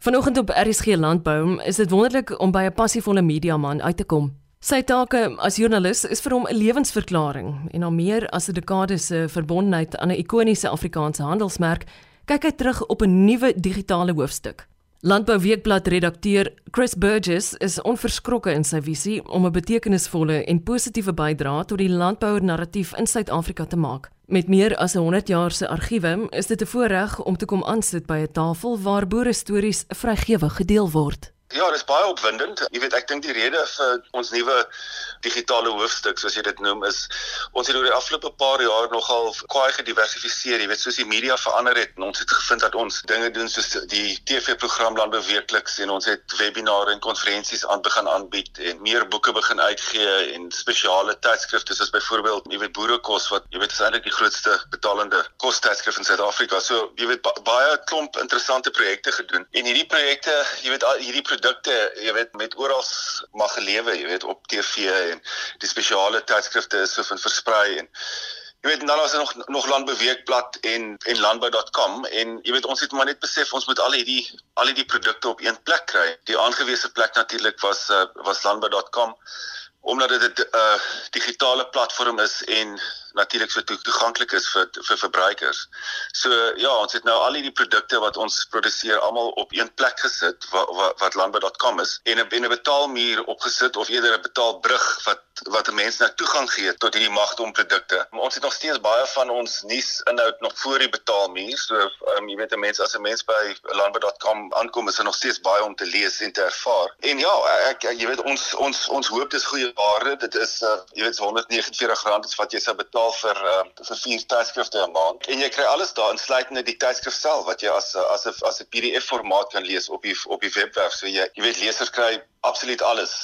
Vanoggend op RSG Landbou is dit wonderlik om by 'n passievolle mediaman uit te kom. Sy take as joernalis is vir hom 'n lewensverklaring en al meer as 'n dekade se verbondenheid aan 'n ikoniese Afrikaanse handelsmerk, kyk hy terug op 'n nuwe digitale hoofstuk. Landbou Weekblad redakteur Chris Burgess is onverskrokke in sy visie om 'n betekenisvolle en positiewe bydrae tot die landbouer narratief in Suid-Afrika te maak. Met meer as 100 jaar se argiewe is dit 'n voorreg om te kom aansit by 'n tafel waar boere stories vrygewig gedeel word. Ja, dit is baie opwindend. Jy weet, ek dink die rede vir ons nuwe digitale hoofstuk, soos jy dit noem, is ons het oor die afgelope paar jaar nogal kwai gediversifiseer. Jy weet, soos die media verander het, en ons het gevind dat ons dinge doen soos die TV-program Landbou Weekliks en ons het webinare en konferensies aan begin aanbied en meer boeke begin uitgee en spesiale tydskrifte soos byvoorbeeld, jy weet, Boerekos wat jy weet is eintlik die grootste betalende kostydskrif in Suid-Afrika. So, jy weet, ba baie klomp interessante projekte gedoen. En hierdie projekte, jy weet, hierdie produkte, jy weet met oral mag gelewe, jy weet op TV en die spesiale tydskrifte is so van versprei en jy weet dan is daar nog nog landbeweekblad en en landbou.com en jy weet ons het maar net besef ons moet al hierdie al hierdie produkte op een plek kry. Die aangewese plek natuurlik was uh, was landbou.com omdat dit 'n uh, digitale platform is en natuurlik so toeganklik is vir vir verbruikers. So ja, ons het nou al hierdie produkte wat ons produseer almal op een plek gesit wat wat, wat landbou.com is en 'n en 'n betaalmuur opgesit of eerder 'n betaalbrug wat wat 'n mens nou toegang gee tot hierdie magdom produkte. Maar ons het nog steeds baie van ons nuus inhoud nog voor die betaalmuur. So um, jy weet 'n mens as 'n mens by landbou.com aankom is daar nog steeds baie om te lees en te ervaar. En ja, ek, ek jy weet ons ons ons hoop dis goeie ware. Dit is uh, jy weet R149 is wat jy sou betaal vir uh, vir vier tydskrifte 'n maand en jy kry alles daar insluitende die tydskrif self wat jy as as 'n as 'n PDF formaat kan lees op die op die webwerf so jy jy weet lesers kry absoluut alles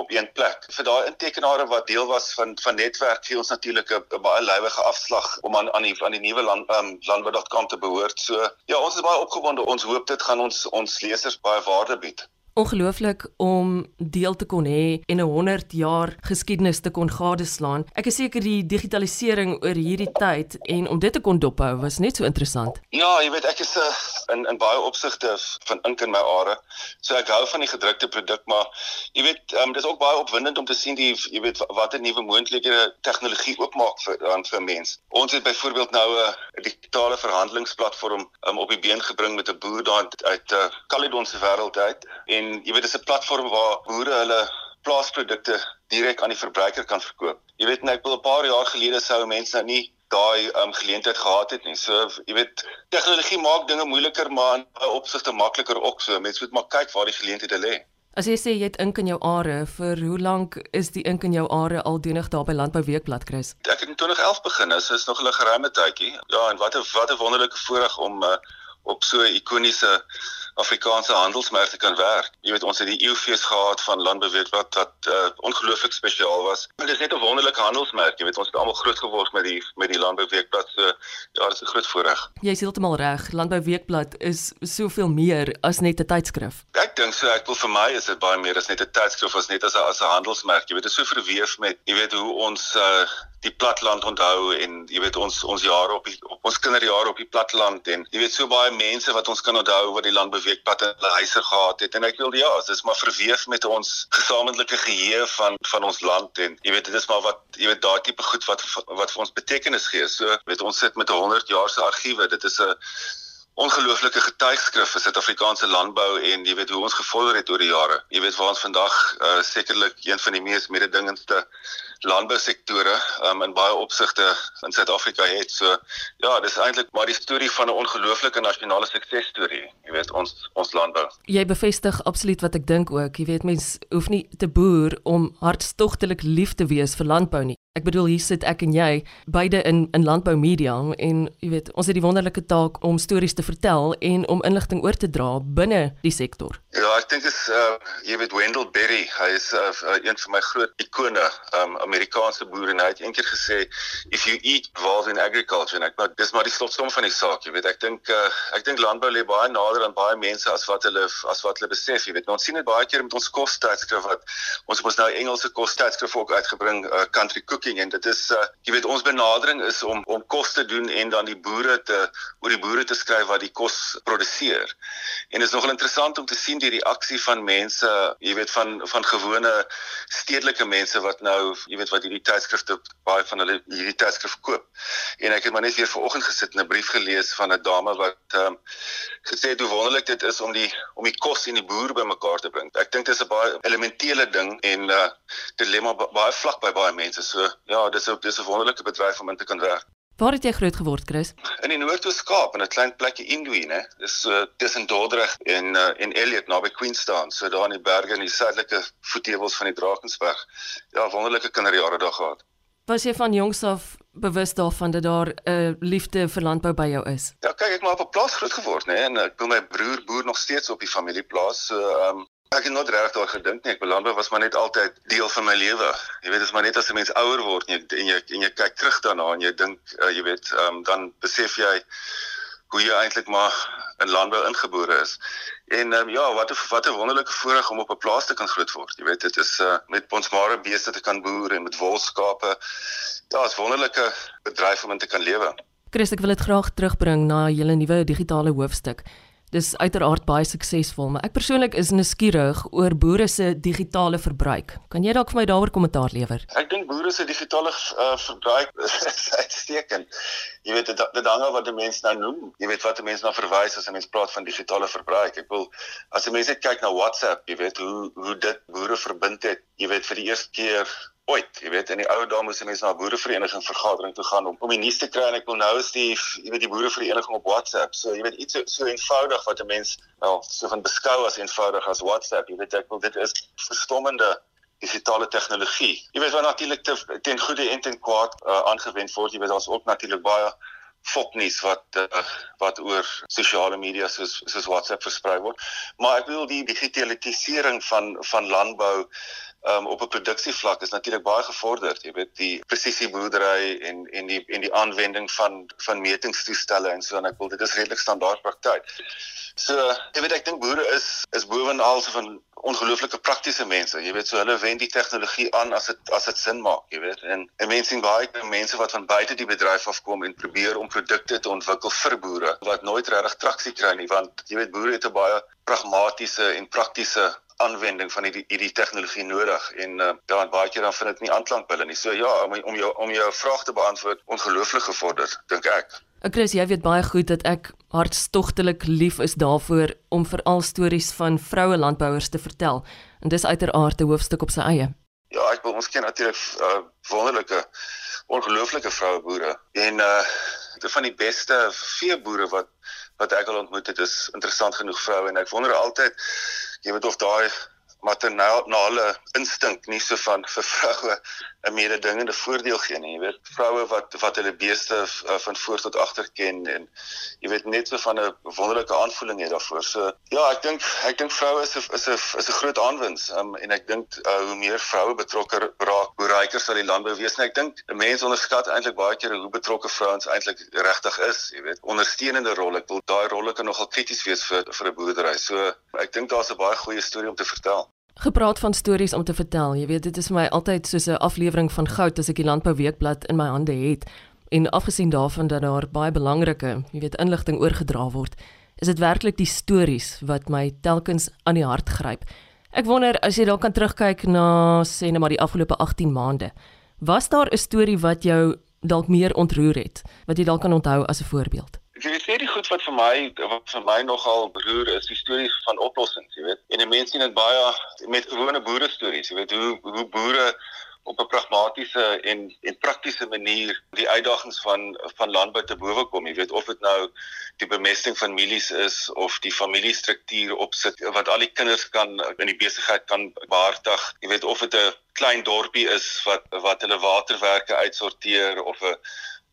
op een plek. Vir daai intekenare wat deel was van van netwerk gee ons natuurlik 'n baie lywige afslag om aan aan die aan die nuwe land um, landbou.com te behoort. So ja, ons is baie opgewonde. Ons hoop dit gaan ons ons lesers baie waarde bied ongelooflik om deel te kon hê en 'n 100 jaar geskiedenis te kon gadeslaan. Ek is seker die digitalisering oor hierdie tyd en om dit te kon dophou was net so interessant. Ja, jy weet ek is 'n uh, eh, in in baie opsigte van ink in my are. So ek hou van die gedrukte produk, maar jy weet, um, dis ook baie opwindend om te sien die jy weet watter nuwe moontlikhede tegnologie oopmaak vir um, vir mense. Ons het byvoorbeeld nou 'n uh, digitale verhandelingsplatform um, op die been gebring met 'n boer daar uit uh, Caledon se wêreld uit en jy weet dis 'n platform waar boere hulle plaasprodukte direk aan die verbruiker kan verkoop. Jy weet net 'n paar jaar gelede sou mense nou nie daai um, geleentheid gehad het nie. So jy weet tegnologie maak dinge moeiliker maar in opsigte makliker ook so. Mense moet maar kyk waar die geleenthede lê. As jy sê jy het ink in jou are, vir hoe lank is die ink in jou are al denig daar by Landbou Weekblad Chris? Ek het in 2011 begin. Dit is nog 'n geruime tydjie. Ja, en wat 'n wat 'n wonderlike voorreg om uh, op so 'n ikoniese Afrikaanse handelsmerke kan werk. Jy weet ons het die eeufees gehad van landbeweeg wat wat uh, ongelooflik spesiaal was. Dit is net 'n wonderlike handelsmerk. Jy weet ons het almal groot geword met die met die landbeweegblad. So ja, dit is 'n groot voorreg. Jy is heeltemal reg. Landbeweegblad is soveel meer as net 'n tydskrif. Ek dink so ek wil vir my is dit baie meer as net 'n tydskrif as net as 'n as 'n handelsmerk. Jy weet dit is so verweef met jy weet hoe ons uh, die platland onthou en jy weet ons ons jare op die op ons kinderjare op die platland en jy weet so baie mense wat ons kan onthou wat die land beweegpad in hulle huise gehad het en ek wil ja, dit is maar verweef met ons gesamentlike geheue van van ons land en jy weet dit is maar wat jy weet daai tipe goed wat wat vir ons betekenis gee. So weet ons sit met 'n 100 jaar se argiewe. Dit is 'n ongelooflike getuigskrif vir Suid-Afrikaanse landbou en jy weet hoe ons gevorder het oor die jare. Jy weet waar ons vandag uh, sekerlik een van die mees mededingendste landbousektore um, in baie opsigte in Suid-Afrika het. So ja, dis eintlik maar die storie van 'n ongelooflike nasionale suksesstorie. Jy weet ons ons landbou. Jy bevestig absoluut wat ek dink ook. Jy weet mens hoef nie te boer om hartstogtelik lief te wees vir landbou nie. Ek bedoel hier sit ek en jy beide in in landbou media en jy weet ons het die wonderlike taak om stories te vertel en om inligting oor te dra binne die sektor. Ja, ek dink is uh jy weet Wendell Berry, hy is uh, een van my groot ikone, um Amerikaanse boer en hy het eendag gesê if you eat involved in agriculture en ek maar dis maar die slotsom van die saak, jy weet ek dink uh, ek dink landbou lê baie nader aan baie mense as wat hulle as wat hulle besef, jy weet. Ons sien dit baie keer met ons kostydskrif wat ons mos nou Engelse kostydskrif ook uitgebring uh, country cook cooking en dit is uh, jy weet ons benadering is om om kos te doen en dan die boere te oor die boere te skryf wat die kos produseer. En dit is nogal interessant om te sien die reaksie van mense, jy weet van van gewone stedelike mense wat nou, jy weet wat hierdie tydskrifte baie van hulle hierdie tydskrif koop. En ek het maar net weer vanoggend gesit en 'n brief gelees van 'n dame wat ehm um, gesê het hoe wonderlik dit is om die om die kos en die boer bymekaar te bring. Ek dink dit is 'n baie elementêre ding en uh dilemma baie vlak by baie mense. So ja, dis 'n dis 'n wonderlike bedryf om in te kan werk. Waar het jy groot geword, Chris? In die Noord-Oos-Kaap in 'n klein plekkie Indui, né? Dis uh, tussen Dordrecht en uh, en Elliot naby Queenstown, so daar in die berge in die suidelike voetewels van die Drakensberg. Ja, wonderlike kinderjare daar gehad. Was jy van jongs af bewus daarvan dat daar 'n uh, liefde vir landbou by jou is? Ja, kyk, ek maar op 'n plaas groot geword, né? En ek wil my broer boer nog steeds op die familieplaas. So, ehm um, Ek het nooit reg daar gedink nie. Ek belandbou was maar net altyd deel van my lewe. Jy weet, dit is maar net as 'n mens ouer word en jy en jy, en jy kyk terug daarna en jy dink, uh, jy weet, um, dan besef jy hoe jy eintlik maar in landbou ingebore is. En um, ja, wat 'n wat 'n wonderlike voorreg om op 'n plaas te kan groot word. Jy weet, dit is uh, met ponsmare beeste te kan boer en met wolskape. Ja, dit is wonderlike bedryf om in te kan lewe. Chris, ek wil dit graag terugbring na julle nuwe digitale hoofstuk. Dis uiteraard baie suksesvol, maar ek persoonlik is nuuskierig oor boere se digitale verbruik. Kan jy dalk vir my daaroor kommentaar lewer? Ek dink boere se digitale uh, verbruik is uitstekend. Jy weet dit dit hang af wat 'n mens nou noem. Jy weet wat 'n mens na nou verwys as 'n mens praat van digitale verbruik. Ek wil as 'n mens net kyk na WhatsApp, jy weet hoe hoe dit boere verbind het. Jy weet vir die eerste keer ooit, jy weet, in die ou dae moes mense na 'n boerevereniging vergadering toe gaan om om die nuus te kry en ek wil nou is die jy weet die boerevereniging op WhatsApp. So jy weet iets so, so eenvoudig wat 'n mens wel so van beskou as eenvoudig as WhatsApp. Jy weet ek wil dit is verstommende digitale tegnologie. Jy weet wat natuurlik te, ten goeie en ten kwaad uh, aangewend word. Jy weet daar's ook natuurlik baie fopnuus wat uh, wat oor sosiale media soos soos WhatsApp versprei word. Maar ek wil die digitalisering van van landbou um, op 'n produksievlak is natuurlik baie gevorderd. Jy weet die presisieboerdery en en die en die aanwending van van metingstoestelle en so en ek wil dit is redelik standaard praktyk. So, jy weet ek dink boere is is bovenal so van ongelooflike praktiese mense. Jy weet so hulle wend die tegnologie aan as dit as dit sin maak, jy weet. En en mense sien baie mense wat van buite die bedryf afkom en probeer om produkte te ontwikkel vir boere wat nooit regtig traksie kry nie want jy weet boere het 'n baie pragmatiese en praktiese aanwending van hierdie hierdie tegnologie nodig en uh, dan baie keer dan vind dit nie aanklank by hulle nie. So ja, om om jou om jou vraag te beantwoord, ongelooflik gevorder, dink ek. Ek Chris, jy weet baie goed dat ek hartstogtelik lief is daarvoor om veral stories van vroue landbouers te vertel. En dis uiteraard 'n hoofstuk op sy eie. Ja, ek wil ons ken natuurlik uh, wonderlike ongelooflike vroue boere en uh van die beste veeboere wat wat ek al ontmoet het is interessant genoeg vroue en ek wonder altyd jy weet of daai maternale instink nie so van vir vroue 'n mededingende voordeel gee nie. Jy weet, vroue wat wat hulle beeste uh, van voor tot agter ken en jy weet net so van 'n wonderlike aanvoeling het daarvoor. So ja, ek dink ek dink vroue is 'n is 'n is 'n groot aanwins. Um, en ek dink uh, hoe meer vroue betrokke raak, hoe ryker sal die landbou wees. En ek dink mense onderskat eintlik baie keer hoe betrokke vrouens eintlik regtig is, jy weet. Ondersteunende rol. Ek wil daai rolle kan nogal krities wees vir vir 'n boerdery. So ek dink daar's 'n baie goeie storie om te vertel. Gepraat van stories om te vertel. Jy weet, dit is vir my altyd soos 'n aflewering van goud as ek die Landbou Weekblad in my hande het. En afgesien daarvan dat daar baie belangrike, jy weet, inligting oorgedra word, is dit werklik die stories wat my telkens aan die hart gryp. Ek wonder as jy dalk kan terugkyk na sê net maar die afgelope 18 maande. Was daar 'n storie wat jou dalk meer ontroer het, wat jy dalk kan onthou as 'n voorbeeld? Jy weet sê die goed wat vir my wat vir my nogal beroer is die stories van oplossings, jy weet. En mense sien dit baie met gewone boere stories, jy weet hoe hoe boere op 'n pragmatiese en en praktiese manier die uitdagings van van landbou te bowe kom. Jy weet of dit nou die bemesting van mielies is of die familiestruktuur opsit wat al die kinders kan in die besigheid kan behartig. Jy weet of dit 'n klein dorpie is wat wat hulle waterwerke uitsorteer of 'n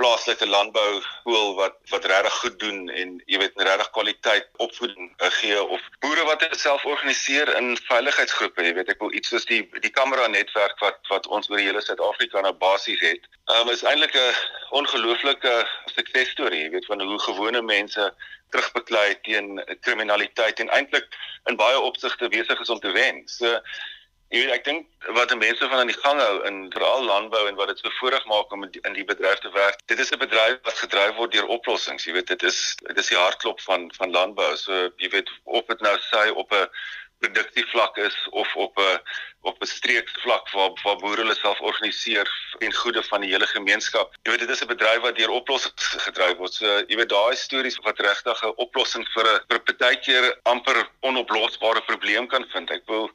plaaslike landbou skool wat wat regtig goed doen en jy weet regtig kwaliteit opvoeding uh, gee of boere wat dit self organiseer in veiligheidsgroepe jy weet ek wil iets soos die die kamera netwerk wat wat ons oor hele Suid-Afrika nou basies het um, is eintlik 'n ongelooflike suksesstorie jy weet van hoe gewone mense terugbeklei teen kriminaliteit en eintlik in baie opsigte besig is om te wen. So Jy weet ek dink wat mense van aan die gang hou in veral landbou en wat dit so voorreg maak om in die bedryf te werk. Dit is 'n bedryf wat gedryf word deur oplossings. Jy weet dit is dit is die hartklop van van landbou. So jy weet of dit nou sê op 'n produksievlak is of op 'n op 'n streeksvlak waar waar boere hulle self organiseer en goede van die hele gemeenskap. Jy weet dit is 'n bedryf wat deur oplossings gedryf word. So jy weet daai stories wat regtig 'n oplossing vir 'n vir 'n partykeer amper onoplosbare probleem kan vind. Ek wil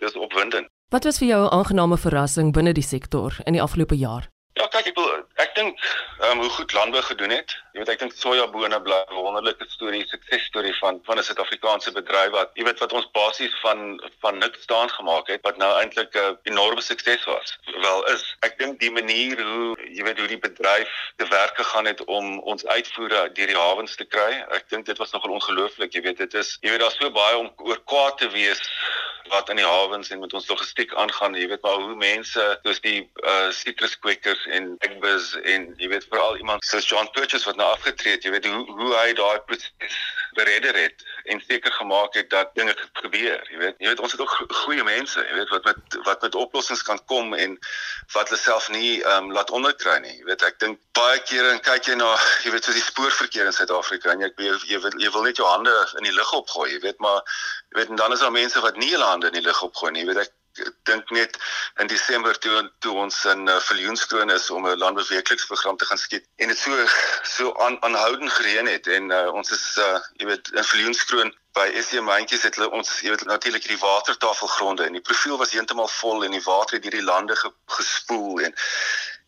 dis opwindend. Wat was vir jou 'n aangename verrassing binne die sektor in die afgelope jaar? Ja, kyk ek ek dink ehm um, hoe goed landbou gedoen het. Jy weet ek dink sojabone bly 'n wonderlike storie, suksesstorie van van 'n Suid-Afrikaanse bedryf wat jy weet wat ons basies van van niks staan gemaak het wat nou eintlik 'n enorme sukses was. Wel is ek dink die manier hoe jy weet hoe die bedryf te werk gegaan het om ons uitvoere deur die hawens te kry. Ek dink dit was nogal ongelooflik. Jy weet dit is jy weet daar's so baie om oor kwaad te wees wat in die hawens en met ons logistiek aangaan. Jy weet maar hoe mense soos die uh sitruskwekers en Egbus en jy weet veral iemand soos John Purchase wat nou afgetree het, jy weet hoe hoe hy daai proses beredder het en seker gemaak het dat dinge gebeur, jy weet. Jy weet ons het ook goeie mense, jy weet wat met wat met oplossings kan kom en wat hulle self nie ehm um, laat onderkry nie. Jy weet ek dink baie kere en kyk jy na jy weet so die spoorverkeer in Suid-Afrika en jy jy, jy, wil, jy wil net jou hande in die lug opgooi, jy weet maar jy weet en dan is daar mense wat nie hulle hande in die lug opgooi nie. Jy weet ek dink net in Desember toe toe ons in uh, Viljoenskroon is om 'n landbeweekliksprogram te gaan skiet en dit so so aan aanhoudend gereën het en uh, ons is uh, jy weet in Viljoenskroon by SC Mandjies het hulle ons jy weet natuurlik hierdie watertafelgronde en die profiel was heeltemal vol en die water het hierdie lande ge, gespoel en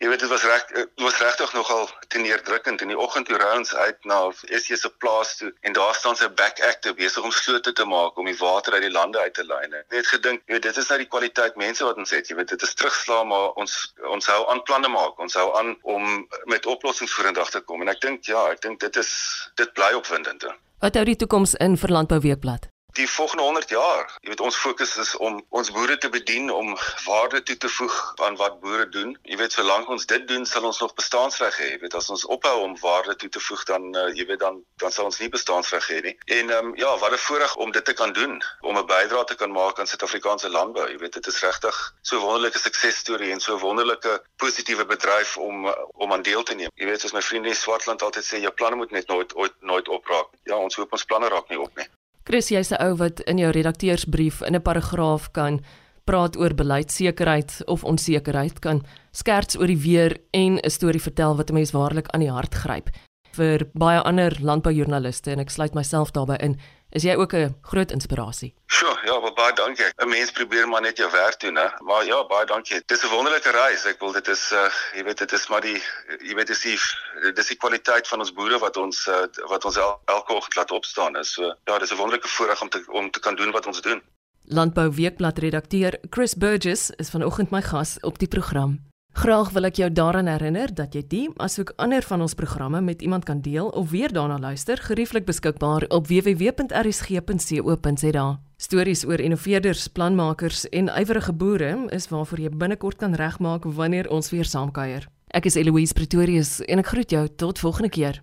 Jy weet dit was reg dit was regtig nogal teneerdrukkend in die oggend toe ry ons uit na SC se plaas toe en daar staan sy back active besig om slote te maak om die water uit die lande uit te lei. Ek het gedink, jy weet dit is nou die kwaliteit mense wat ons het. Jy weet dit is terugslaa maar ons ons hou aan planne maak. Ons hou aan om met oplossings vorendag te kom en ek dink ja, ek dink dit is dit bly opwindend. Wat hou die toekoms in vir Landbou Weekblad? Die volgende 100 jaar. Jy weet ons fokus is om ons boere te bedien om waarde toe te voeg aan wat boere doen. Jy weet solank ons dit doen, sal ons nog bestaansreg hê. Jy weet as ons ophou om waarde toe te voeg dan uh, jy weet dan dan sal ons nie bestaansreg hê nie. En ehm um, ja, wat 'n voorreg om dit te kan doen, om 'n bydrae te kan maak aan Suid-Afrikaanse landbou. Jy weet dit is regtig so wonderlike suksesstorie en so wonderlike positiewe bedryf om om aan deel te neem. Jy weet soos my vriende in Swartland altyd sê, jou planne moet net nooit ooit nooit opraak. Ja, ons hoop ons planne raak nie op nie. Chris, jy's 'n ou wat in jou redakteursbrief in 'n paragraaf kan praat oor beleidsekerheid of onsekerheid, kan skerts oor die weer en 'n storie vertel wat 'n mens waarlik aan die hart gryp. Vir baie ander landboujoernaliste en ek sluit myself daarbey in, is jy ook 'n groot inspirasie. Sjoe, ja, baie dankie. 'n Mens probeer maar net jou werk doen, hè. Maar ja, baie dankie. Dit is 'n wonderlike reis. Ek wil dit is uh jy weet dit is maar die jy weet dis die dis die kwaliteit van ons boere wat ons uh, wat ons el, elke oggend laat opstaan is. So ja, dis 'n wonderlike voorreg om te om te kan doen wat ons doen. Landbou Weekblad redakteur Chris Burgess is vanoggend my gas op die program. Graag wil ek jou daaraan herinner dat jy die asook ander van ons programme met iemand kan deel of weer daarna luister, gerieflik beskikbaar op www.rsg.co.za. Stories oor innoveerders, planmakers en ywerige boere is waarvoor jy binnekort kan regmaak wanneer ons weer saamkuier. Ek is Eloise Pretorius en ek groet jou tot volgende keer.